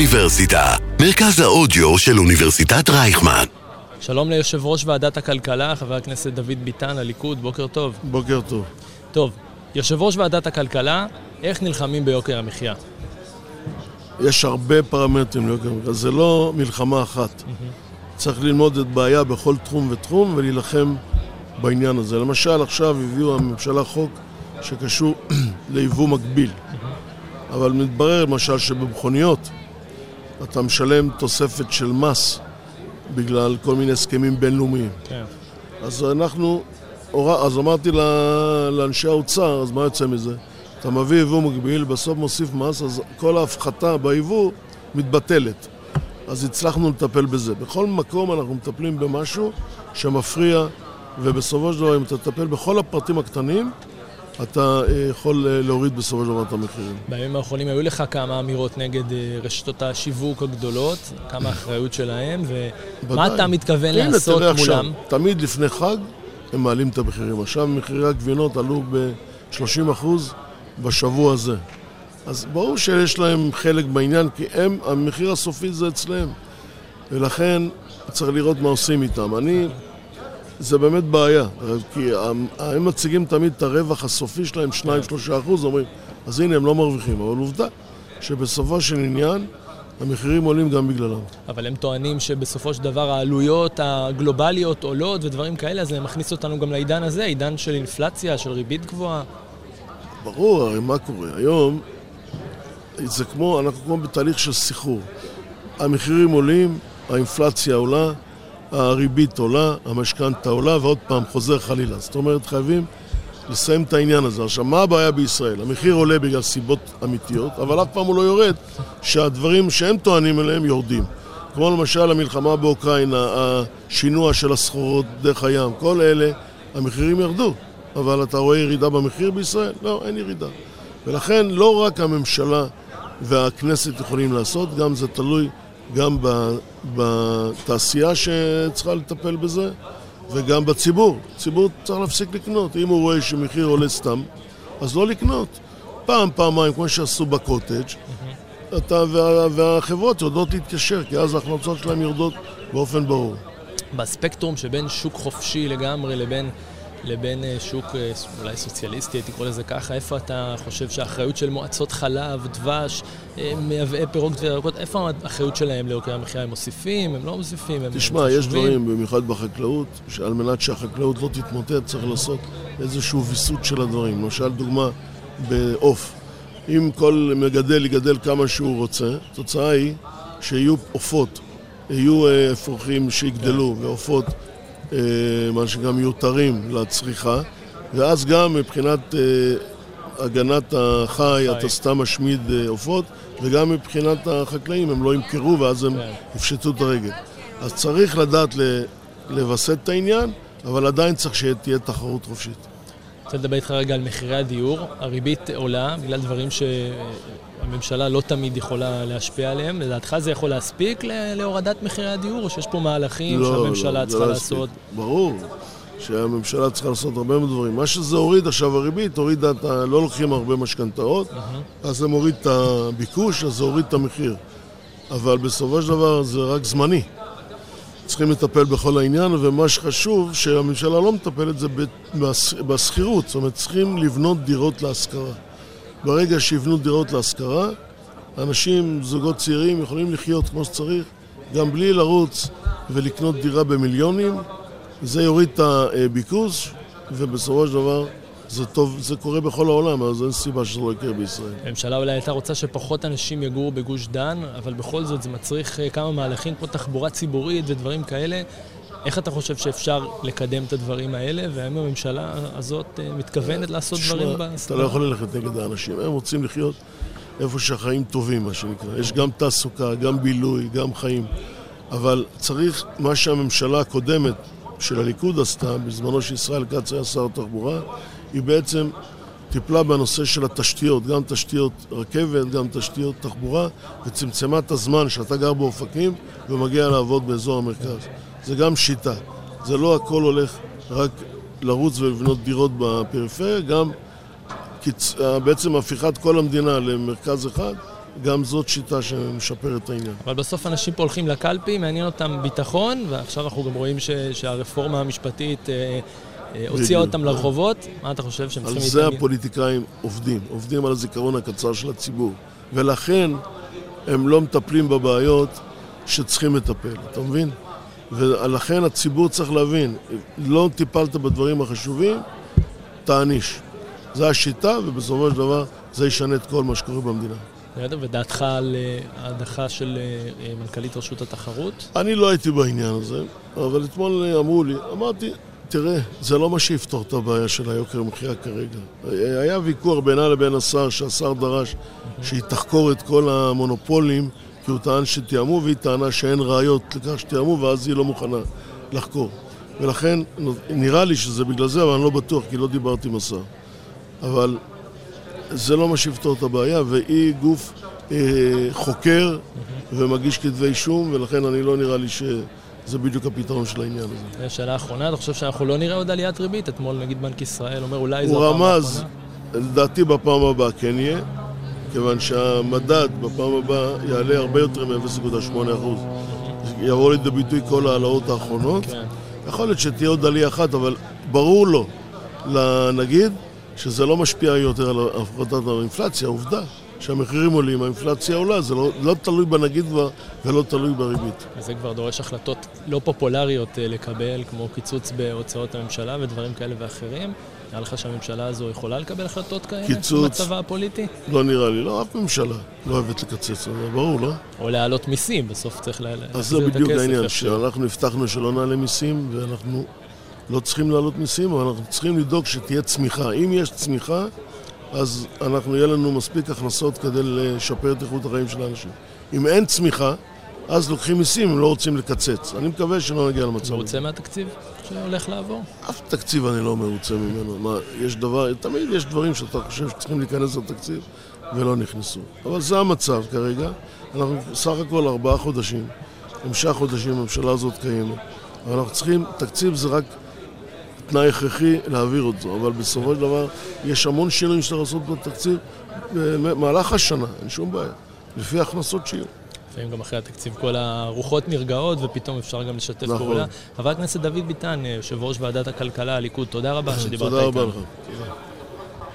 האוניברסיטה, מרכז האודיו של אוניברסיטת רייכמן. שלום ליושב ראש ועדת הכלכלה, חבר הכנסת דוד ביטן, הליכוד, בוקר טוב. בוקר טוב. טוב, יושב ראש ועדת הכלכלה, איך נלחמים ביוקר המחיה? יש הרבה פרמטרים ליוקר המחיה, זה לא מלחמה אחת. צריך ללמוד את בעיה בכל תחום ותחום ולהילחם בעניין הזה. למשל, עכשיו הביאו הממשלה חוק שקשור ליבוא מקביל. אבל מתברר למשל שבמכוניות אתה משלם תוספת של מס בגלל כל מיני הסכמים בינלאומיים. כן. אז אנחנו, אז אמרתי לאנשי האוצר, אז מה יוצא מזה? אתה מביא יבוא מקביל, בסוף מוסיף מס, אז כל ההפחתה ביבוא מתבטלת. אז הצלחנו לטפל בזה. בכל מקום אנחנו מטפלים במשהו שמפריע, ובסופו של דבר, אם אתה תטפל בכל הפרטים הקטנים, אתה אה, יכול אה, להוריד בסופו של דבר את המחירים. בימים האחרונים היו לך כמה אמירות נגד אה, רשתות השיווק הגדולות, כמה אחריות שלהם, ומה. אתה מתכוון הנה, לעשות תראה עכשיו, מולם? תמיד לפני חג הם מעלים את המחירים. עכשיו מחירי הגבינות עלו ב-30% בשבוע הזה. אז ברור שיש להם חלק בעניין, כי הם, המחיר הסופי זה אצלם. ולכן צריך לראות מה עושים איתם. אני, זה באמת בעיה, כי הם, מציגים תמיד את הרווח הסופי שלהם, 2-3 אחוז, אומרים, אז הנה הם לא מרוויחים. אבל עובדה שבסופו של עניין המחירים עולים גם בגללם. אבל הם טוענים שבסופו של דבר העלויות הגלובליות עולות ודברים כאלה, אז זה מכניס אותנו גם לעידן הזה, עידן של אינפלציה, של ריבית גבוהה. ברור, הרי מה קורה? היום זה כמו, אנחנו כמו בתהליך של סחרור. המחירים עולים, האינפלציה עולה, הריבית עולה, המשכנתה עולה, ועוד פעם חוזר חלילה. זאת אומרת, חייבים לסיים את העניין הזה. עכשיו, מה הבעיה בישראל? המחיר עולה בגלל סיבות אמיתיות, אבל אף פעם הוא לא יורד, שהדברים שהם טוענים אליהם יורדים. כמו למשל המלחמה באוקראינה, השינוע של הסחורות דרך הים, כל אלה, המחירים ירדו. אבל אתה רואה ירידה במחיר בישראל? לא, אין ירידה. ולכן לא רק הממשלה והכנסת יכולים לעשות, גם זה תלוי גם בתעשייה שצריכה לטפל בזה וגם בציבור. הציבור צריך להפסיק לקנות. אם הוא רואה שמחיר עולה סתם, אז לא לקנות. פעם, פעמיים, כמו שעשו בקוטג', אתה, וה, והחברות יודעות להתקשר, כי אז ההכנסות שלהם יורדות באופן ברור. בספקטרום שבין שוק חופשי לגמרי לבין, לבין אה, שוק אה, אולי סוציאליסטי, הייתי קורא לזה ככה, איפה אתה חושב שהאחריות של מועצות חלב, דבש, אה, מייבאי פירות וירקות, איפה האחריות שלהם ליוקר המחיה? הם מוסיפים, הם לא מוסיפים? הם תשמע, יש? דברים, במיוחד בחקלאות, שעל מנת שהחקלאות לא תתמוטט, צריך לעשות איזשהו ויסות של הדברים. למשל, דוגמה, בעוף. אם כל מגדל יגדל כמה שהוא רוצה, התוצאה היא שיהיו עופות, יהיו אפרוחים שיגדלו, ועופות, אה, מה שגם מיותרים לצריכה, ואז גם מבחינת אה, הגנת החי, אתה סתם משמיד אה, עופות, וגם מבחינת החקלאים, הם לא ימכרו ואז הם כן. יפשטו את הרגל. אז צריך לדעת לווסת את העניין, אבל עדיין צריך שתהיה תחרות חופשית. רוצה לדבר איתך רגע על מחירי הדיור. הריבית עולה בגלל דברים שהממשלה לא תמיד יכולה להשפיע עליהם. לדעתך זה יכול להספיק להורדת מחירי הדיור, או שיש פה מהלכים שהממשלה זה צריכה לא לעשות? יספיק. ברור שהממשלה צריכה לעשות הרבה מאוד דברים. מה שזה הוריד עכשיו, הריבית, הורידה את ה... לא לוקחים הרבה משכנתאות, אז זה מוריד את הביקוש, אז זה הוריד את המחיר. אבל בסופו של דבר זה רק זמני. צריכים לטפל בכל העניין, ומה שחשוב, שהממשלה לא מטפלת זה בשכירות. זאת אומרת, צריכים לבנות דירות להשכרה. ברגע שיבנו דירות להשכרה, אנשים, זוגות צעירים, יכולים לחיות כמו שצריך, גם בלי לרוץ ולקנות דירה במיליונים. זה יוריד את הביקוש, ובסופו של דבר זה טוב, זה קורה בכל העולם, אז אין סיבה שזה לא יקרה בישראל. הממשלה אולי הייתה רוצה שפחות אנשים יגורו בגוש דן, אבל בכל זאת זה מצריך אה, כמה מהלכים כמו תחבורה ציבורית ודברים כאלה. איך אתה חושב שאפשר לקדם את הדברים האלה, והאם הממשלה הזאת אה, מתכוונת לעשות תשמע, דברים אתה בסדר? לא יכול ללכת נגד האנשים, הם רוצים לחיות איפה שהחיים טובים, מה שנקרא. יש גם תעסוקה, גם בילוי, גם חיים. אבל צריך, מה שהממשלה הקודמת של הליכוד עשתה, בזמנו שישראל כץ היה שר התחבורה, היא בעצם טיפלה בנושא של התשתיות, גם תשתיות רכבת, גם תשתיות תחבורה, וצמצמה את הזמן שאתה גר באופקים ומגיע לעבוד באזור המרכז. זה גם שיטה. זה לא הכל הולך רק לרוץ ולבנות דירות בפריפריה, גם קיצ... בעצם הפיכת כל המדינה למרכז אחד, גם זאת שיטה שמשפרת את העניין. אבל בסוף אנשים פה הולכים לקלפי, מעניין אותם ביטחון, ועכשיו אנחנו גם רואים ש, שהרפורמה המשפטית אה, הוציאה אותם לרחובות. מה אתה חושב שהם צריכים להתעניין? על זה הפוליטיקאים עובדים, עובדים על הזיכרון הקצר של הציבור. ולכן הם לא מטפלים בבעיות שצריכים לטפל, אתה מבין? ולכן הציבור צריך להבין, לא טיפלת בדברים החשובים, תעניש. זו השיטה, ובסופו של דבר זה ישנה את כל מה שקורה במדינה. ודעתך על אה, ההדחה של אה, אה, מנכ"לית רשות התחרות? אני לא הייתי בעניין הזה, אבל אתמול אמרו לי, אמרתי, תראה, זה לא מה שיפתור את הבעיה של היוקר המחיה כרגע. היה ויכוח בינה לבין השר, שהשר דרש שהיא תחקור את כל המונופולים, כי הוא טען שתיאמו, והיא טענה שאין ראיות לכך שתיאמו, ואז היא לא מוכנה לחקור. ולכן, נראה לי שזה בגלל זה, אבל אני לא בטוח, כי לא דיברתי עם השר. אבל זה לא מה שיפתור את הבעיה, והיא גוף אה, חוקר ומגיש כתבי אישום, ולכן אני לא נראה לי שזה בדיוק הפתרון של העניין הזה. שאלה אחרונה, אתה חושב שאנחנו לא נראה עוד עליית ריבית? אתמול נגיד בנק ישראל אומר אולי זו הפעם האחרונה? הוא רמז, לדעתי בפעם הבאה כן יהיה, כיוון שהמדד בפעם הבאה יעלה הרבה יותר מ-0.8%. יבוא לידי ביטוי כל ההעלאות האחרונות. כן. יכול להיות שתהיה עוד עלייה אחת, אבל ברור לו, לנגיד, שזה לא משפיע יותר על הפחתת האינפלציה, עובדה שהמחירים עולים, האינפלציה עולה, זה לא, לא תלוי בנגיד ולא תלוי בריבית. וזה כבר דורש החלטות לא פופולריות אה, לקבל, כמו קיצוץ בהוצאות הממשלה ודברים כאלה ואחרים. נראה לך שהממשלה הזו יכולה לקבל החלטות כאלה? קיצוץ... במצבה הפוליטי? לא נראה לי, לא, אף ממשלה לא אוהבת לקצץ, זה ברור, לא? או להעלות מיסים, בסוף צריך להחזיר את הכסף. אז זה בדיוק העניין, שאנחנו הבטחנו שלא נעלה מיסים, ואנחנו לא צריכים להעלות מיסים, אבל אנחנו צריכים לדאוג שתהיה צמיחה. אם יש צמיחה, אז אנחנו, יהיה לנו מספיק הכנסות כדי לשפר את איכות החיים של האנשים. אם אין צמיחה, אז לוקחים מיסים, הם לא רוצים לקצץ. אני מקווה שלא נגיע למצב. מרוצה מהתקציב שהולך לעבור? אף תקציב אני לא מרוצה ממנו. מה, יש דבר, תמיד יש דברים שאתה חושב שצריכים להיכנס לתקציב ולא נכנסו. אבל זה המצב כרגע. אנחנו סך הכל ארבעה חודשים, חמישה חודשים הממשלה הזאת קיימת. אבל אנחנו צריכים, תקציב זה רק תנאי הכרחי להעביר אותו, אבל בסופו של דבר יש המון שינויים שצריך לעשות בתקציב במהלך השנה, אין שום בעיה, לפי ההכנסות שיהיו. לפעמים גם אחרי התקציב כל הרוחות נרגעות ופתאום אפשר גם לשתף נכון. פעולה. חבר הכנסת דוד ביטן, יושב ראש ועדת הכלכלה, הליכוד, תודה רבה שדיברת איתנו. תודה רבה לך.